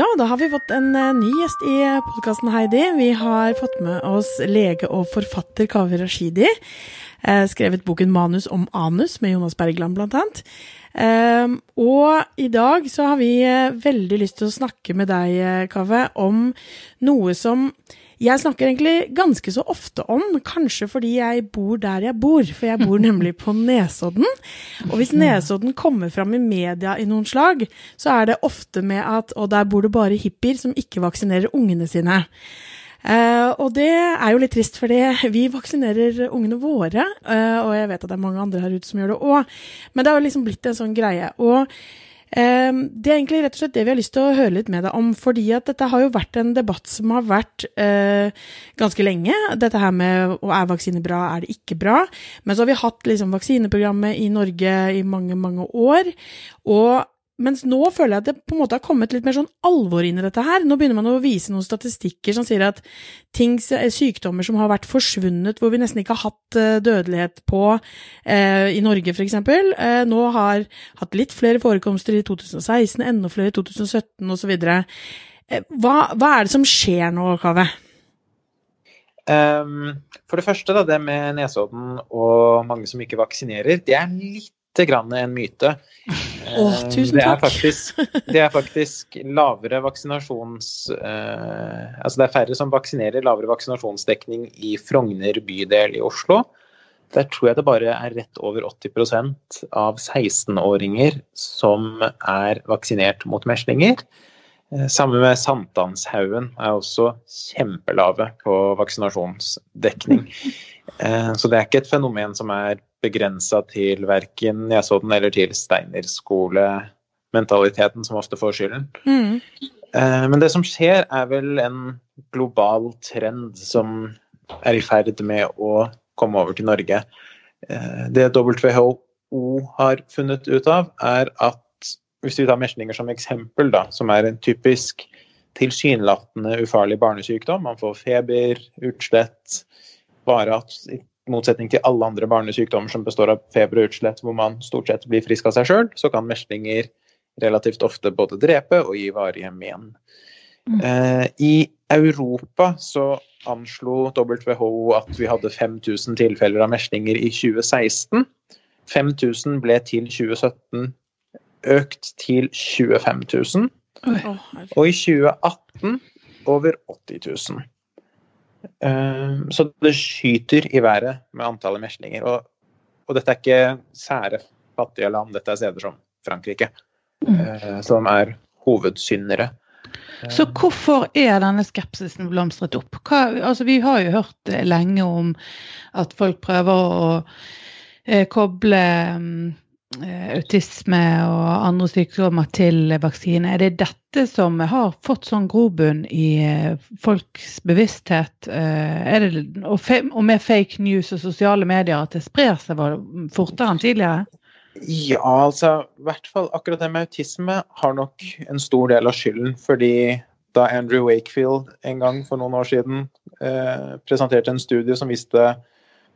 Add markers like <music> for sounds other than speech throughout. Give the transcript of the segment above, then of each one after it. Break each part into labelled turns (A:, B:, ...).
A: Ja, da har vi fått en uh, ny gjest i podkasten, Heidi. Vi har fått med oss lege og forfatter Kaveh Rashidi. Uh, skrevet boken 'Manus om anus' med Jonas Bergland, blant annet. Uh, og i dag så har vi veldig lyst til å snakke med deg, Kaveh, om noe som jeg snakker egentlig ganske så ofte om, kanskje fordi jeg bor der jeg bor, for jeg bor nemlig på Nesodden. Og hvis Nesodden kommer fram i media i noen slag, så er det ofte med at og der bor det bare hippier som ikke vaksinerer ungene sine. Uh, og det er jo litt trist, for vi vaksinerer ungene våre. Uh, og jeg vet at det er mange andre her ute som gjør det òg. Men det har jo liksom blitt en sånn greie. Og det er egentlig rett og slett det vi har lyst til å høre litt med deg om. fordi at dette har jo vært en debatt som har vært eh, ganske lenge. Dette her med er vaksine bra, er det ikke bra? Men så har vi hatt liksom vaksineprogrammet i Norge i mange, mange år. Og mens nå føler jeg at det på en måte har kommet litt mer sånn alvor inn i dette her. Nå begynner man å vise noen statistikker som sier at ting, eh, sykdommer som har vært forsvunnet, hvor vi nesten ikke har hatt eh, dødelighet på eh, i Norge f.eks., eh, nå har hatt litt flere forekomster i 2016, enda flere i 2017 osv. Eh, hva, hva er det som skjer nå, Kave?
B: Um, for det første, da, det med Nesodden og mange som ikke vaksinerer, det er litt en myte.
A: Oh, tusen
B: det er faktisk, det er faktisk lavere vaksinasjons... Eh, altså det er færre som vaksinerer, lavere vaksinasjonsdekning i Frogner bydel i Oslo. Der tror jeg det bare er rett over 80 av 16-åringer som er vaksinert mot meslinger. Sammen Samme med Sankthanshaugen er også kjempelave på vaksinasjonsdekning. <laughs> Eh, så det er ikke et fenomen som er begrensa til verken Nesodden eller til Steinerskole-mentaliteten som ofte får skylden. Mm. Eh, men det som skjer, er vel en global trend som er i ferd med å komme over til Norge. Eh, det WHO har funnet ut av, er at hvis vi tar meslinger som eksempel, da, som er en typisk tilsynelatende ufarlig barnesykdom, man får feber, utslett, bare at motsetning til alle andre barnesykdommer som består av feber og utslett, hvor man stort sett blir frisk av seg sjøl, så kan meslinger relativt ofte både drepe og gi varige men. Mm. Eh, I Europa så anslo WHO at vi hadde 5000 tilfeller av meslinger i 2016. 5000 ble til 2017 økt til 25 000. Og i 2018 over 80 000. Ehm, så det skyter i været med antallet meslinger. Og, og, dette er ikke sære fattige land, dette er steder som Frankrike, mm. Eh, som er hovedsyndere.
C: Så hvorfor er denne skepsisen blomstret opp? Hva, altså vi har jo hørt lenge om at folk prøver å eh, koble Eh, autisme og andre sykdommer til vaksine. Er det dette som har fått sånn grobunn i eh, folks bevissthet? Eh, er det, og med fake news og sosiale medier at det sprer seg fortere enn tidligere?
B: Ja, altså i hvert fall akkurat det med autisme har nok en stor del av skylden. Fordi da Andrew Wakefield en gang for noen år siden eh, presenterte en studie som viste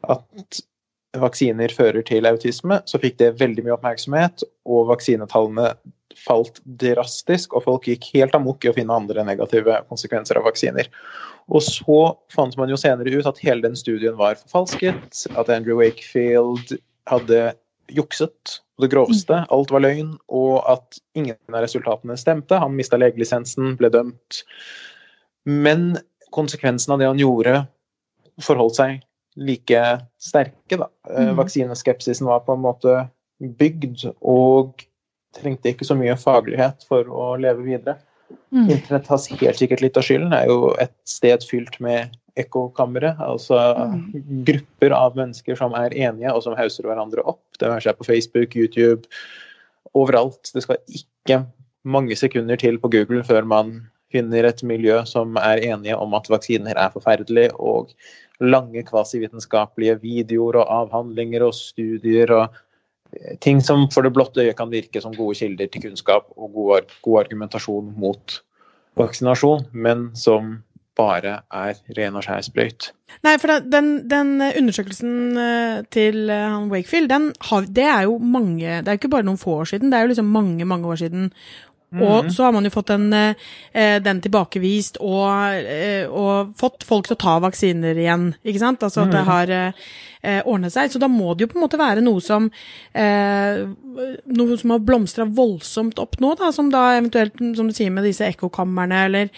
B: at vaksiner fører til autisme, så fikk det veldig mye oppmerksomhet, og vaksinetallene falt drastisk, og folk gikk helt amok i å finne andre negative konsekvenser av vaksiner. Og så fant man jo senere ut at hele den studien var forfalsket, at Andrew Wakefield hadde jukset på det groveste, alt var løgn, og at ingen av resultatene stemte. Han mista legelisensen, ble dømt. Men konsekvensen av det han gjorde, forholdt seg like sterke. Da. Eh, mm. Vaksineskepsisen var på en måte bygd og trengte ikke så mye faglighet for å leve videre. Mm. Internett har helt sikkert litt av skylden. Det er jo et sted fylt med ekkokamre. Altså mm. grupper av mennesker som er enige og som hauser hverandre opp. Det være seg på Facebook, YouTube, overalt. Det skal ikke mange sekunder til på Google før man finner et miljø som er enige om at vaksiner er forferdelig, og lange kvasivitenskapelige videoer og avhandlinger og studier og eh, ting som for det blotte øyet kan virke som gode kilder til kunnskap og god, god argumentasjon mot vaksinasjon, men som bare er ren og skjær sprøyt.
A: Nei, for den, den, undersøkelsen eh, til eh, han Wakefield, har, det er jo mange Det er ikke bare noen få år siden, det er jo liksom mange, mange år siden. Og så har man jo fått den, eh, den tilbakevist og, eh, og fått folk til å ta vaksiner igjen. ikke sant? Altså at det har eh, ordnet seg. Så da må det jo på en måte være noe som eh, noe som har blomstra voldsomt opp nå, da, som da eventuelt, som du sier med disse ekkokamrene, eller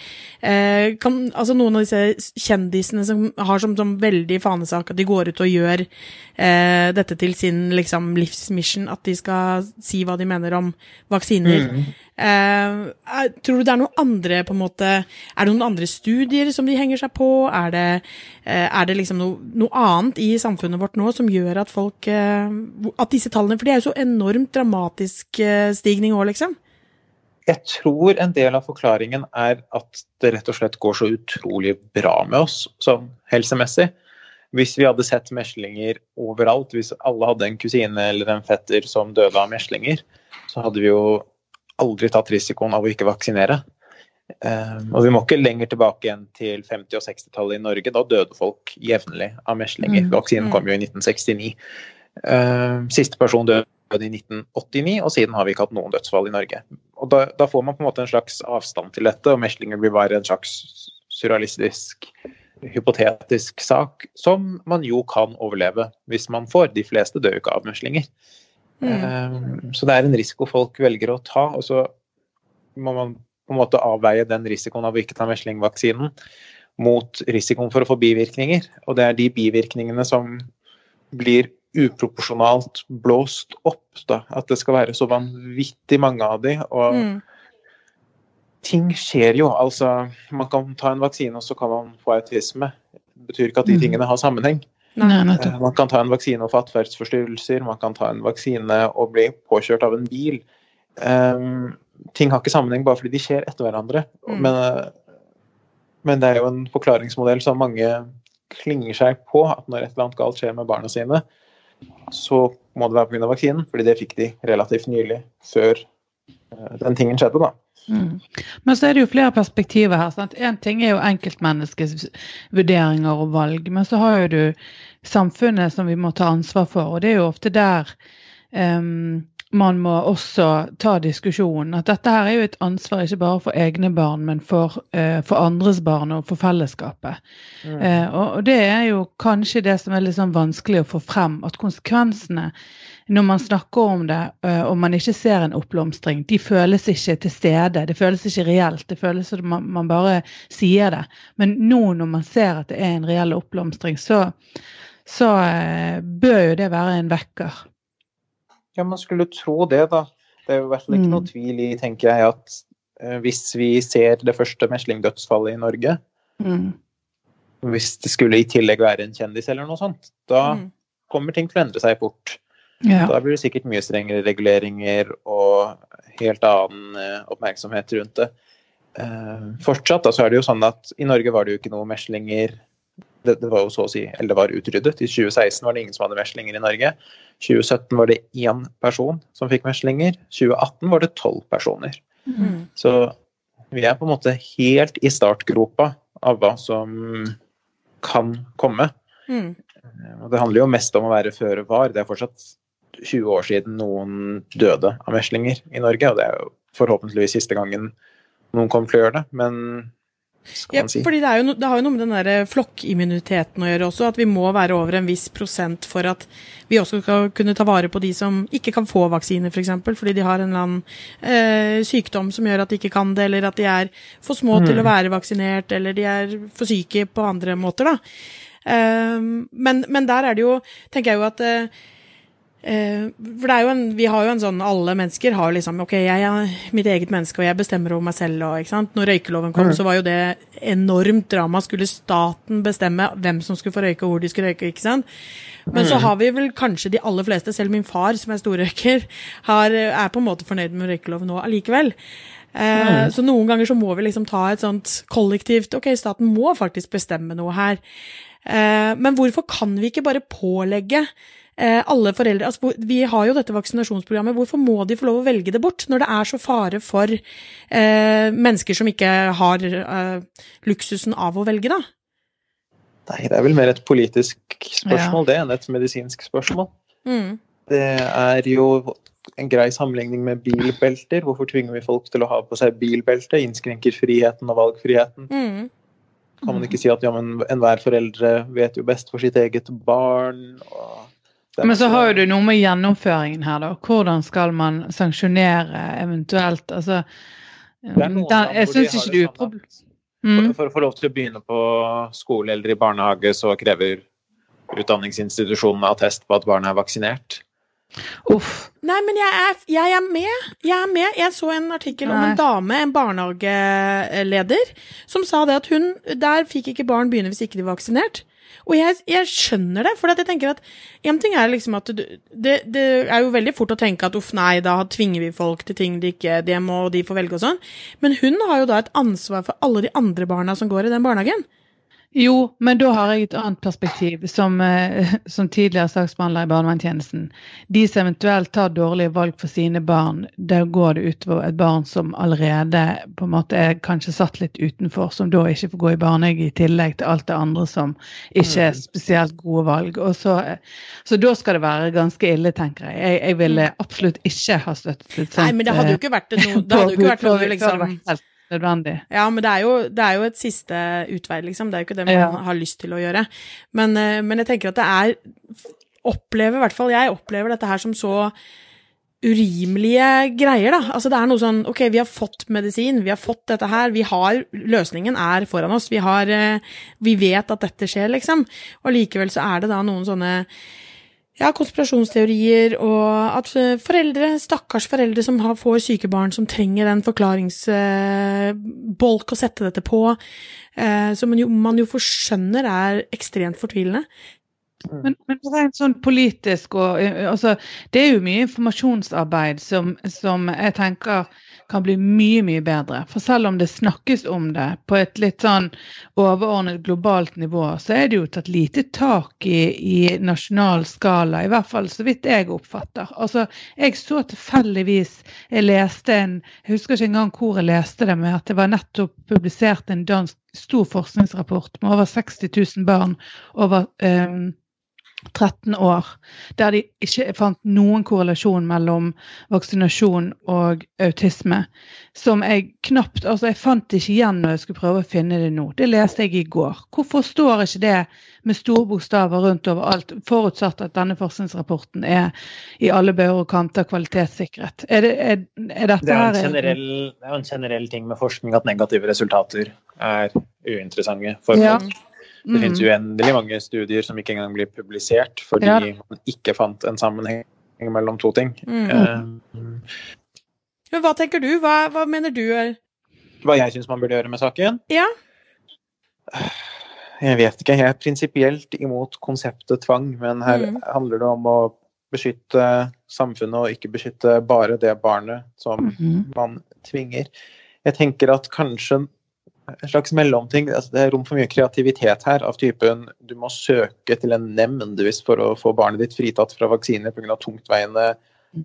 A: eh, kan, altså noen av disse kjendisene som har som, som veldig fanesak at de går ut og gjør eh, dette til sin liksom, livsmission, at de skal si hva de mener om vaksiner.
B: Mm.
A: Eh, tror du det er noen andre på en måte Er det noen andre studier som de henger seg på? Er det, eh, er det liksom noe, noe annet i samfunnet vårt nå som gjør at folk eh, At disse tallene For det er jo så enormt dramatisk eh, stigning òg, liksom.
B: Jeg tror en del av forklaringen er at det rett og slett går så utrolig bra med oss sånn helsemessig. Hvis vi hadde sett meslinger overalt, hvis alle hadde en kusine eller en fetter som døde av meslinger, så hadde vi jo aldri tatt risikoen av å ikke vaksinere. Um, og vi må ikke lenger tilbake igjen til 50- og 60-tallet i Norge. Da døde folk jevnlig av meslinger.
C: Mm.
B: Vaksinen kom jo i 1969. Um, siste person døde i 1989, og siden har vi ikke hatt noen dødsfall i Norge. Og da, da får man på en måte en slags avstand til dette, og meslinger blir bare en slags surrealistisk, hypotetisk sak som man jo kan overleve hvis man får. De fleste dør jo ikke av meslinger.
A: Mm.
B: Um, så det er en risiko folk velger å ta, og så må man på en måte avveie den risikoen av å ikke ta meslingvaksinen mot risikoen for å få bivirkninger. Og det er de bivirkningene som blir uproporsjonalt blåst opp. Da. At det skal være så vanvittig mange av de. Og
A: Mm.
B: ting skjer jo. Altså, man kan ta en vaksine, og så kan man få autisme. Det betyr ikke at de
C: Mm.
B: tingene har sammenheng.
C: Nei,
B: Eh. Man kan ta en vaksine og få atferdsforstyrrelser, man kan ta en vaksine og bli påkjørt av en bil. Um, ting har ikke sammenheng bare fordi de skjer etter hverandre.
A: Mm.
B: Men, eh, men det er jo en forklaringsmodell som mange klinger seg på, at når et eller annet galt skjer med barna sine, så må det være pga. vaksinen, fordi det fikk de relativt nylig, før eh, den tingen skjedde, da.
C: Mm. Men så er det jo flere perspektiver her. sant? En ting er jo enkeltmenneskets vurderinger og valg, men så har jo du samfunnet som vi må ta ansvar for. Og det er jo ofte der em, man må også ta diskusjonen. At dette her er jo et ansvar ikke bare for egne barn, men for, eh, for andres barn og for fellesskapet. Eh, og, og det er jo kanskje det som er litt sånn vanskelig å få frem. At konsekvensene når man snakker om det eh, og man ikke ser en oppblomstring, de føles ikke til stede. Det føles ikke reelt. Det føles som man, man bare sier det. Men nå når man ser at det er en reell oppblomstring, så, så eh, bør jo det være en vekker.
B: Ja, man skulle tro det, da. Det er jo i hvert fall ikke
C: Mm.
B: noe tvil i, tenker jeg, at eh, hvis vi ser det første meslingdødsfallet i Norge,
C: Mm.
B: hvis det skulle i tillegg være en kjendis eller noe sånt, da
A: Mm.
B: kommer ting til å endre seg fort.
C: Ja.
B: Da blir det sikkert mye strengere reguleringer og helt annen eh, oppmerksomhet rundt det. Eh, fortsatt da, så er det jo sånn at i Norge var det jo ikke noe meslinger det, det var jo så å si, eller det var utryddet. I 2016 var det ingen som hadde meslinger i Norge. 2017 var det én person som fikk meslinger. 2018 var det tolv personer.
A: Mm.
B: Så vi er på en måte helt i startgropa av hva som kan komme.
A: Mm.
B: Eh, det handler jo mest om å være føre var. Det er fortsatt 20 år siden noen døde av meslinger i Norge, og det er jo forhåpentligvis siste gangen noen kommer til å gjøre det. Men skal
A: Ja,
B: man si
A: fordi det, er jo det har jo noe med den der flokkimmuniteten å gjøre også, at vi må være over en viss prosent for at vi også skal kunne ta vare på de som ikke kan få vaksine, f.eks., for eksempel, fordi de har en eller annen eh, sykdom som gjør at de ikke kan det, eller at de er for små til
B: Mm.
A: å være vaksinert, eller de er for syke på andre måter, da. Eh, men, men der er det jo, tenker jeg jo at eh, Eh, for det er jo en, vi har jo en sånn, alle mennesker har liksom Ok, jeg er mitt eget menneske, og jeg bestemmer over meg selv. Og, ikke sant? Når røykeloven kom,
B: Mm.
A: så var jo det enormt drama. Skulle staten bestemme hvem som skulle få røyke, og hvor de skulle røyke? ikke sant? Men så
B: Mm.
A: har vi vel kanskje de aller fleste, selv min far som er storrøyker, har, er på en måte fornøyd med røykeloven nå allikevel. Eh,
B: Mm.
A: Så noen ganger så må vi liksom ta et sånt kollektivt Ok, staten må faktisk bestemme noe her. Eh, men hvorfor kan vi ikke bare pålegge eh, alle foreldre altså, Vi har jo dette vaksinasjonsprogrammet. Hvorfor må de få lov å velge det bort når det er så fare for eh, mennesker som ikke har eh, luksusen av å velge, da?
B: Nei, det er vel mer et politisk spørsmål det enn et medisinsk spørsmål.
A: Mm.
B: Det er jo en grei sammenligning med bilbelter. Hvorfor tvinger vi folk til å ha på seg bilbelte? Innskrenker friheten og valgfriheten.
A: Mm.
B: Kan man ikke si at ja, men enhver foreldre vet jo best for sitt eget barn? og
C: Men så har jo du noe med gjennomføringen her, da. Hvordan skal man sanksjonere eventuelt? Altså, den, jeg
B: hvor
C: syns ikke
B: det
C: du problem...
B: For,
C: Mm.
B: for å få lov til å begynne på skole eller i barnehage, så krever utdanningsinstitusjonen attest på at barnet er vaksinert.
C: Uff.
A: Nei, men jeg er, jeg er med. Jeg er med. Jeg så en artikkel om
C: Nei.
A: en dame, en barnehageleder, som sa det at hun Der fikk ikke barn begynne hvis ikke de var vaksinert. Og jeg, jeg skjønner det, for jeg tenker at en ting er liksom at du, det, det er jo veldig fort å tenke at uff, nei, da tvinger vi folk til ting de ikke Det må de få velge og sånn. Men hun har jo da et ansvar for alle de andre barna som går i den barnehagen.
C: Jo, men da har jeg et annet perspektiv. Som, eh, som tidligere saksbehandler i barnevernstjenesten. De som eventuelt tar dårlige valg for sine barn, der går det utover et barn som allerede på en måte er kanskje satt litt utenfor, som da ikke får gå i barnehage i tillegg til alt det andre som ikke er spesielt gode valg. Så, så da skal det være ganske ille, tenker jeg. Jeg, jeg ville absolutt ikke ha støttet et sånt
A: Nei, men det hadde jo ikke vært noe Det hadde jo ikke vært noe liksom
C: nødvendig.
A: Ja, men det er, jo, det er jo et siste utvei, liksom. Det er jo ikke det man
C: Ja.
A: har lyst til å gjøre. Men, eh, men jeg tenker at det er Opplever, i hvert fall jeg, opplever dette her som så urimelige greier, da. Altså det er noe sånn Ok, vi har fått medisin, vi har fått dette her, vi har Løsningen er foran oss. Vi har eh, Vi vet at dette skjer, liksom. Og likevel så er det da noen sånne ja, konspirasjonsteorier og at foreldre, stakkars foreldre som har, får syke barn, som trenger en forklaringsbolk å sette dette på, eh, som man jo, man jo forskjønner er ekstremt fortvilende.
C: Men, men rent sånn politisk og eh, altså, Det er jo mye informasjonsarbeid som, som jeg tenker kan bli mye, mye bedre. For selv om det snakkes om det på et litt sånn overordnet globalt nivå, så er det jo tatt lite tak i, i nasjonal skala. I hvert fall så vidt jeg oppfatter. Altså, jeg så tilfeldigvis Jeg leste en Jeg husker ikke engang hvor jeg leste det, men at det var nettopp publisert en dansk stor forskningsrapport med over 60 000 barn over eh, 13 år, der de ikke fant noen korrelasjon mellom vaksinasjon og autisme. Som jeg knapt Altså, jeg fant det ikke igjen når jeg skulle prøve å finne det nå. Det leste jeg i går. Hvorfor står ikke det med store bokstaver rundt overalt, forutsatt at denne forskningsrapporten er i alle bauger og kanter kvalitetssikret? Er, det, er, er dette
B: Det er, generell, det er en generell ting med forskning at negative resultater er uinteressante for
C: Ja.
B: Det finnes
C: Mm.
B: uendelig mange studier som ikke engang blir publisert fordi
C: Ja.
B: man ikke fant en sammenheng mellom to ting.
A: Mm.
B: Uh,
A: Men hva tenker du? Hva, hva mener du
B: hva jeg syns man burde gjøre med saken?
A: Ja.
B: Jeg vet ikke. Jeg er prinsipielt imot konseptet tvang, men her
A: Mm.
B: handler det om å beskytte samfunnet og ikke beskytte bare det barnet som
C: Mhm.
B: man tvinger. Jeg tenker at kanskje en slags mellomting altså Det er rom for mye kreativitet her, av typen du må søke til en nemnd hvis for å få barnet ditt fritatt fra vaksine pga. tungtveiende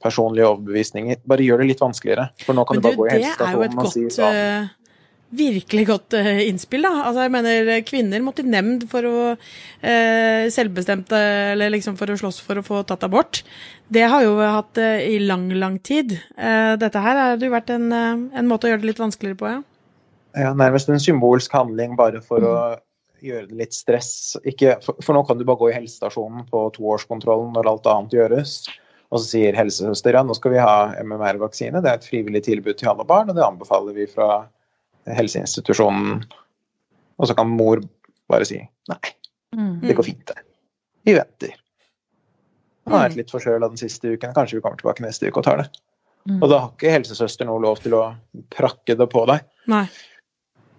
B: personlige overbevisninger. Bare gjør det litt vanskeligere. For nå kan
A: Men
B: du bare gå i helsestasjonen og si sånn
A: Virkelig godt eh, innspill, da. Altså, jeg mener, kvinner måtte i nemnd for å eh, selvbestemte Eller liksom for å slåss for å få tatt abort. Det har jo hatt eh, i lang, lang tid. Eh, dette her hadde jo vært en, eh, en måte å gjøre det litt vanskeligere på, ja.
B: Ja, nærmest en symbolsk handling bare for å gjøre det litt stress. Ikke, for, for nå kan du bare gå i helsestasjonen på toårskontrollen når alt annet gjøres. Og så sier helsesøster ja, nå skal vi ha MMR-vaksine. Det er et frivillig tilbud til alle barn, og det anbefaler vi fra helseinstitusjonen. Og så kan mor bare si nei,
C: Mm.
B: det går fint, det. Vi venter. Han har vært litt forkjøla den siste uken, kanskje vi kommer tilbake neste uke og tar det.
C: Mm.
B: Og da har ikke helsesøster noe lov til å prakke det på deg.
A: Nei.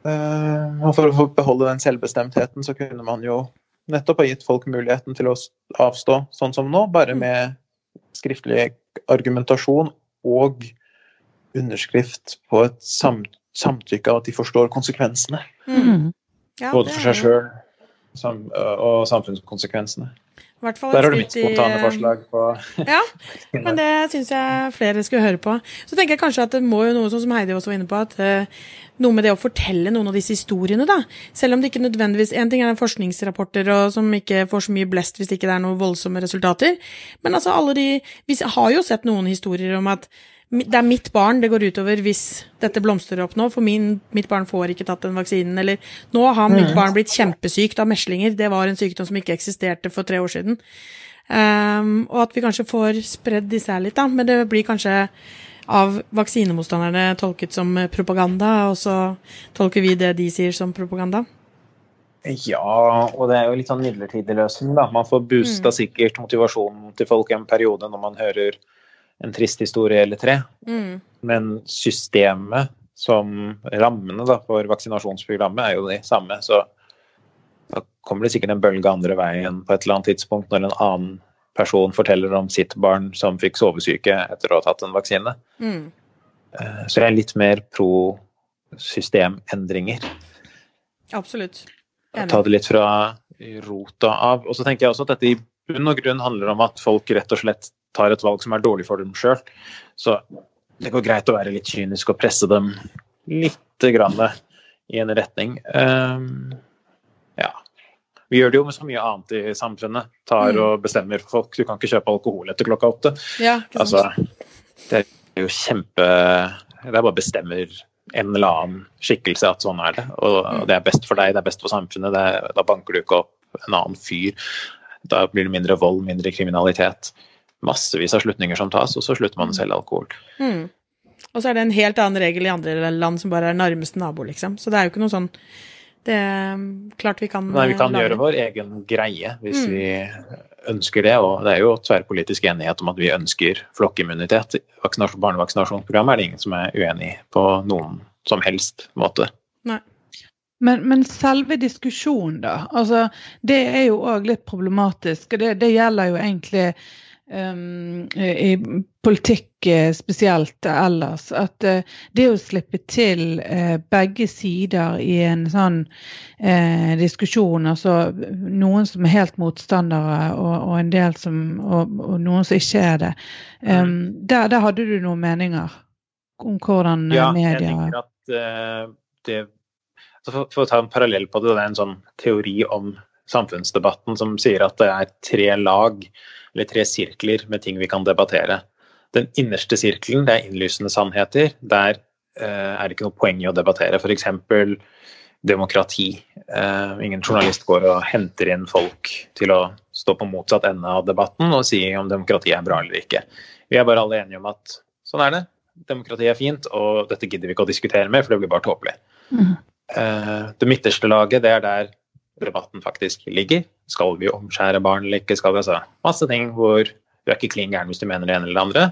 B: Eh, og for å beholde den selvbestemtheten, så kunne man jo nettopp ha gitt folk muligheten til å avstå, sånn som nå, bare
A: Mm.
B: med skriftlig argumentasjon og underskrift på et samtykke av at de forstår konsekvensene.
A: Mm. Ja,
B: Både for seg sjøl og samfunnskonsekvensene.
A: Hvert fall
B: Der har du mitt spontane
A: eh,
B: forslag på <laughs>
A: Ja, men det syns jeg flere skulle høre på. Så tenker jeg kanskje at det må jo noe som Heidi også var inne på, at eh, noe med det å fortelle noen av disse historiene, da. Selv om det ikke nødvendigvis En ting er forskningsrapporter og som ikke får så mye blest hvis ikke det er noen voldsomme resultater, men altså alle de Vi har jo sett noen historier om at det er mitt barn det går utover hvis dette blomstrer opp nå, for min, mitt barn får ikke tatt den vaksinen. Eller nå har mitt barn blitt kjempesykt av meslinger. Det var en sykdom som ikke eksisterte for tre år siden. Um, og at vi kanskje får spredd disse her litt, da. Men det blir kanskje av vaksinemotstanderne tolket som propaganda, og så tolker vi det de sier som propaganda.
B: Ja, og det er jo litt sånn midlertidig løsning, da. Man får boosta
A: Mm.
B: sikkert motivasjonen til folk i en periode når man hører en trist historie eller tre.
A: Mm.
B: Men systemet som rammene da, for vaksinasjonsprogrammet er jo de samme. Så da kommer det sikkert en bølge andre veien på et eller annet tidspunkt når en annen person forteller om sitt barn som fikk sovesyke etter å ha tatt en vaksine.
A: Mm.
B: Eh, Så jeg er litt mer pro systemendringer.
A: Absolutt.
B: Ta det litt fra rota av. Og så tenker jeg også at dette i bunn og grunn handler om at folk rett og slett tar et valg som er dårlig for dem sjøl. Så det går greit å være litt kynisk og presse dem litt grann i en retning. Um, ja. Vi gjør det jo med så mye annet i samfunnet. Tar
A: Mm.
B: og bestemmer for folk. Du kan ikke kjøpe alkohol etter klokka åtte.
A: Ja,
B: Altså, det er jo kjempe Det er bare bestemmer en eller annen skikkelse at sånn er det. Og og det er best for deg, det er best for samfunnet. Det er, da banker du ikke opp en annen fyr. Da blir det mindre vold, mindre kriminalitet. Massevis av slutninger som tas, og så slutter man å selge alkohol.
A: Mm. Og så er det en helt annen regel i andre land som bare er nærmeste nabo, liksom. Så det er jo ikke noe sånn Det er klart vi kan
B: Nei, vi kan
A: eh, lage-
B: gjøre vår egen greie hvis
A: Mm.
B: vi ønsker det. Og det er jo tverrpolitisk enighet om at vi ønsker flokkimmunitet. Vaksinasjon, barnevaksinasjonsprogrammet er det ingen som er uenig i på noen som helst måte.
A: Nei.
C: Men, men selve diskusjonen, da. Altså, det er jo òg litt problematisk. og Det, det gjelder jo egentlig i politikk eh, spesielt ellers. At eh, det å slippe til eh, begge sider i en sånn eh, diskusjon, altså noen som er helt motstandere og, og en del som og, og noen som ikke er det, um, der, der hadde du noen meninger om hvordan media
B: Ja, jeg tenker at uh, det for, for å ta en parallell på det, det er en sånn teori om samfunnsdebatten som sier at det er tre lag, eller tre sirkler med ting vi kan debattere. Den innerste sirkelen, det er innlysende sannheter. Der eh, er det ikke noe poeng i å debattere. F.eks. demokrati. Eh, ingen journalist går og henter inn folk til å stå på motsatt ende av debatten og si om demokrati er bra eller ikke. Vi er bare alle enige om at sånn er det. Demokrati er fint, og dette gidder vi ikke å diskutere mer, for det blir bare tåpelig.
C: Mm.
B: Eh, det midterste laget, det er der debatten faktisk ligger. Skal vi omskjære barn eller ikke? Skal vi altså Masse ting hvor du er ikke klin gæren hvis du mener det ene eller det andre.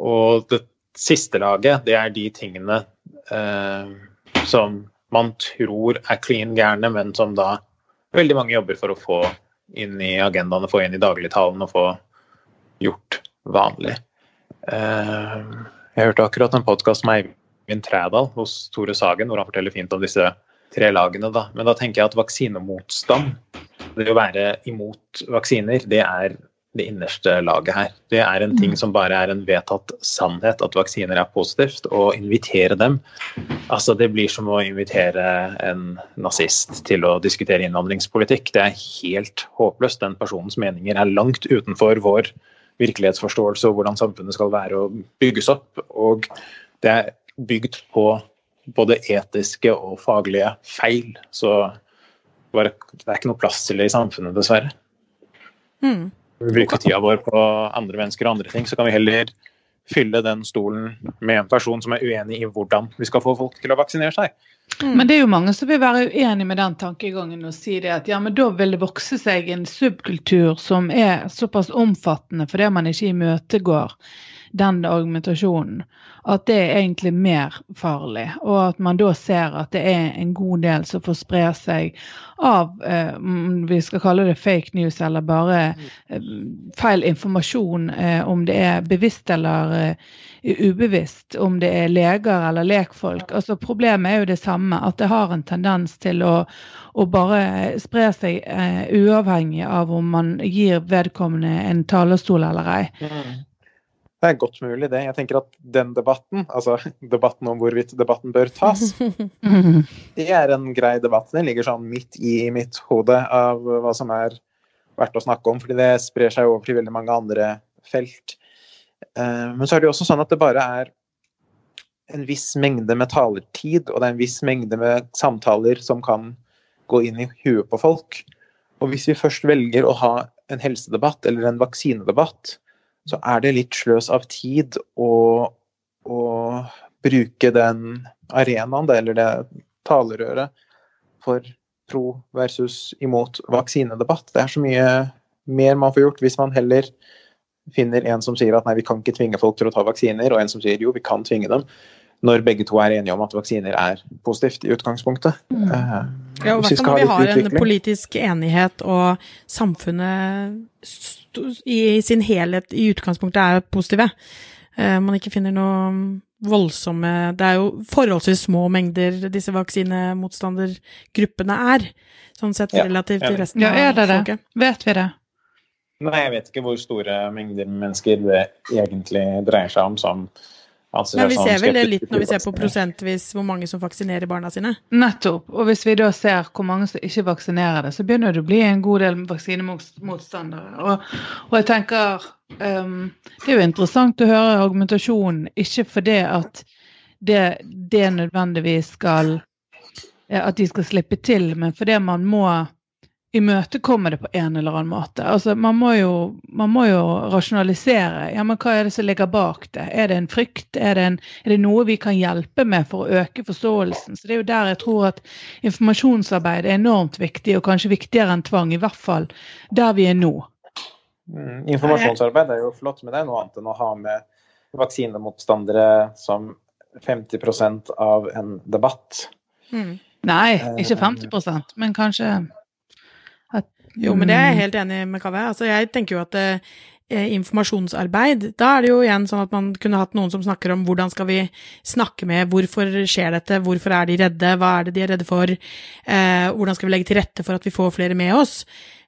B: Og det siste laget, det er de tingene eh, som man tror er klin gærne, men som da veldig mange jobber for å få inn i agendaene, få inn i dagligtalen og få gjort vanlig. Eh, jeg hørte akkurat en podkast med Eivind Trædal hos Tore Sagen, hvor han forteller fint om disse tre lagene. Da. Men da tenker jeg at vaksinemotstand, det å være imot vaksiner, det er det innerste laget her. Det er en ting som bare er en vedtatt sannhet, at vaksiner er positivt. Å invitere dem Altså, det blir som å invitere en nazist til å diskutere innvandringspolitikk. Det er helt håpløst. Den personens meninger er langt utenfor vår virkelighetsforståelse og hvordan samfunnet skal være og bygges opp. Og det er bygd på både etiske og faglige feil. Så bare, det er ikke noe plass til det i samfunnet, dessverre.
A: Mm.
B: Vi bruker tida vår på andre mennesker og andre ting, så kan vi heller fylle den stolen med en person som er uenig i hvordan vi skal få folk til å vaksinere seg.
A: Mm.
C: Men det er jo mange som vil være uenig med den tankegangen og si det at ja, men da vil det vokse seg en subkultur som er såpass omfattende fordi man ikke imøtegår den argumentasjonen, at det er egentlig mer farlig. Og at man da ser at det er en god del som får spre seg av eh, om vi skal kalle det fake news eller bare eh, feil informasjon, eh, om det er bevisst eller eh, ubevisst, om det er leger eller lekfolk. Altså Problemet er jo det samme, at det har en tendens til å, å bare spre seg eh, uavhengig av om man gir vedkommende en talerstol eller ei.
B: Det er godt mulig, det. Jeg tenker at den debatten, altså <laughs> debatten om hvorvidt debatten bør tas, <laughs> det er en grei debatt. Den ligger sånn midt i mitt hode av hva som er verdt å snakke om, fordi det sprer seg over til veldig mange andre felt. Eh, men så er det jo også sånn at det bare er en viss mengde med talertid, og det er en viss mengde med samtaler som kan gå inn i huet på folk. Og hvis vi først velger å ha en helsedebatt eller en vaksinedebatt, så er det litt sløs av tid å, å bruke den arenaen, eller det talerøret, for pro versus imot vaksinedebatt. Det er så mye mer man får gjort hvis man heller finner en som sier at nei, vi kan ikke tvinge folk til å ta vaksiner, og en som sier jo, vi kan tvinge dem, når begge to er enige om at vaksiner er positivt i utgangspunktet. Mm. Uh,
A: ja, og hvert fall når vi har en politisk enighet og samfunnet i sin helhet i utgangspunktet er positive. Uh, man ikke finner noe voldsomme Det er jo forholdsvis små mengder disse vaksinemotstandergruppene er, sånn sett relativt til resten
C: ja, er det av folket. Det? Vet vi det?
B: Nei, jeg vet ikke hvor store mengder mennesker det egentlig dreier seg om som
A: Nei, Vi ser vel det litt når vi ser på prosentvis hvor mange som vaksinerer barna sine.
C: Nettopp. Og hvis vi da ser hvor mange som ikke vaksinerer det, så begynner det å bli en god del vaksinemotstandere. Og, og jeg tenker um, Det er jo interessant å høre argumentasjonen, ikke fordi at det, det nødvendigvis skal At de skal slippe til, men fordi man må imøtekomme det på en eller annen måte. Altså, man, må jo, man må jo rasjonalisere. Ja, men Hva er det som ligger bak det? Er det en frykt? Er det, en, er det, noe vi kan hjelpe med for å øke forståelsen? Så Det er jo der jeg tror at informasjonsarbeid er enormt viktig, og kanskje viktigere enn tvang. I hvert fall der vi er nå.
B: Mm, informasjonsarbeid er jo flott, men det er noe annet enn å ha med vaksinemotstandere som 50% av en debatt.
C: Mm. Nei, ikke 50% men kanskje
A: jo, men det er jeg mm. helt enig med Kaveh. Altså, jeg tenker jo at eh, informasjonsarbeid, da er det jo igjen sånn at man kunne hatt noen som snakker om hvordan skal vi snakke med, hvorfor skjer dette, hvorfor er de redde, hva er det de er redde for, eh, hvordan skal vi legge til rette for at vi får flere med oss.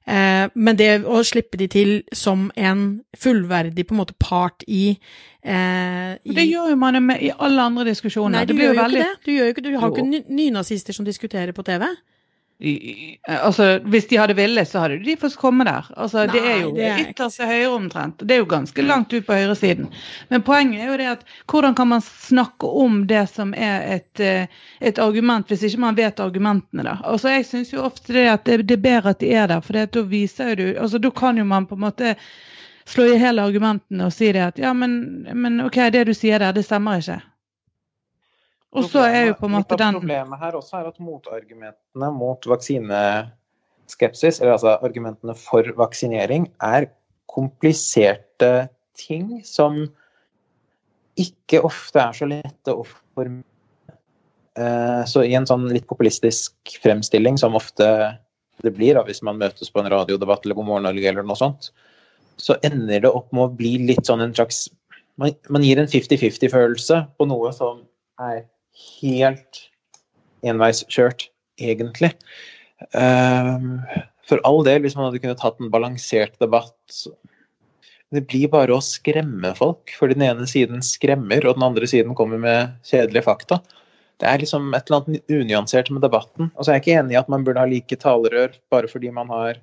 A: Eh, men det å slippe de til som en fullverdig på en måte part i,
C: eh, i Det gjør jo man i alle andre diskusjoner.
A: Nei, du gjør jo veldig... ikke det. Du, gjør jo ikke, du har jo ikke nynazister som diskuterer på TV
C: altså, Hvis de hadde villet, så hadde de fått komme der. Altså, Nei, det er jo ytterst til høyre omtrent. Det er jo ganske langt ut på høyresiden. Men poenget er jo det at hvordan kan man snakke om det som er et, eh, et argument, hvis ikke man vet argumentene, da. Altså, jeg syns jo ofte det at det, det, er bedre at de er der, for da viser jo du altså Da kan jo man på en måte slå i hele argumentene og si det at ja, men, men OK, det du sier der, det stemmer ikke. Og så er jo på en måte den
B: Problemet her også er at motargumentene mot vaksineskepsis, eller altså argumentene for vaksinering, er kompliserte ting som ikke ofte er så lette å formulere. Eh, så i en sånn litt populistisk fremstilling, som ofte det blir da, hvis man møtes på en radiodebatt eller på Morgen Norge eller noe sånt, så ender det opp med å bli litt sånn en slags Man, man gir en 50-50-følelse på noe som er helt enveiskjørt, egentlig. Ehm, for all del, hvis man hadde kunnet tatt en balansert debatt Det blir bare å skremme folk, for den ene siden skremmer, og den andre siden kommer med kjedelige fakta. Det er liksom et eller annet unyansert med debatten. Og så er jeg ikke enig i at man burde ha like talerør bare fordi man har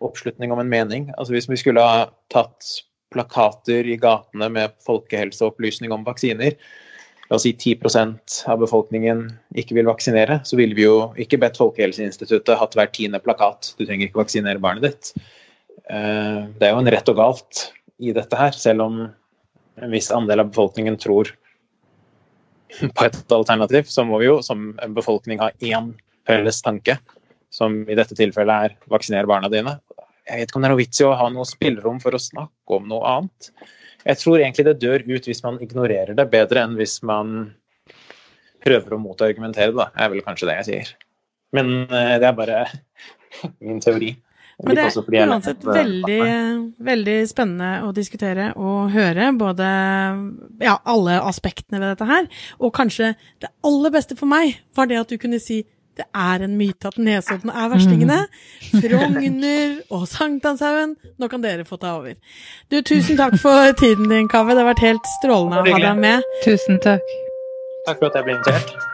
B: oppslutning om en mening. Altså Hvis vi skulle ha tatt plakater i gatene med folkehelseopplysning om vaksiner, la oss si 10 av befolkningen ikke vil vaksinere, så ville vi jo ikke bedt Folkehelseinstituttet hatt hver tiende plakat. Du trenger ikke vaksinere barnet ditt. Eh, det er jo en rett og galt i dette her, selv om en viss andel av befolkningen tror på et alternativ, så må vi jo som befolkning ha én felles tanke, som i dette tilfellet er vaksinere barna dine. Jeg vet ikke om det er noe vits i å ha noe spillerom for å snakke om noe annet. Jeg tror egentlig det dør ut hvis man ignorerer det, bedre enn hvis man prøver å motargumentere det, er vel kanskje det jeg sier. Men eh, det er bare <laughs> min teori.
A: Men det er uansett veldig, veldig spennende å diskutere og høre både ja, alle aspektene ved dette her. Og kanskje det aller beste for meg var det at du kunne si det er en myte at Nesodden er verstingene. <laughs> Frogner og Sankthanshaugen. Nå kan dere få ta over. Du, tusen takk for tiden din, Kaveh. Det har vært helt strålende å ha deg med.
C: Tusen takk.
B: Takk for at jeg ble invitert.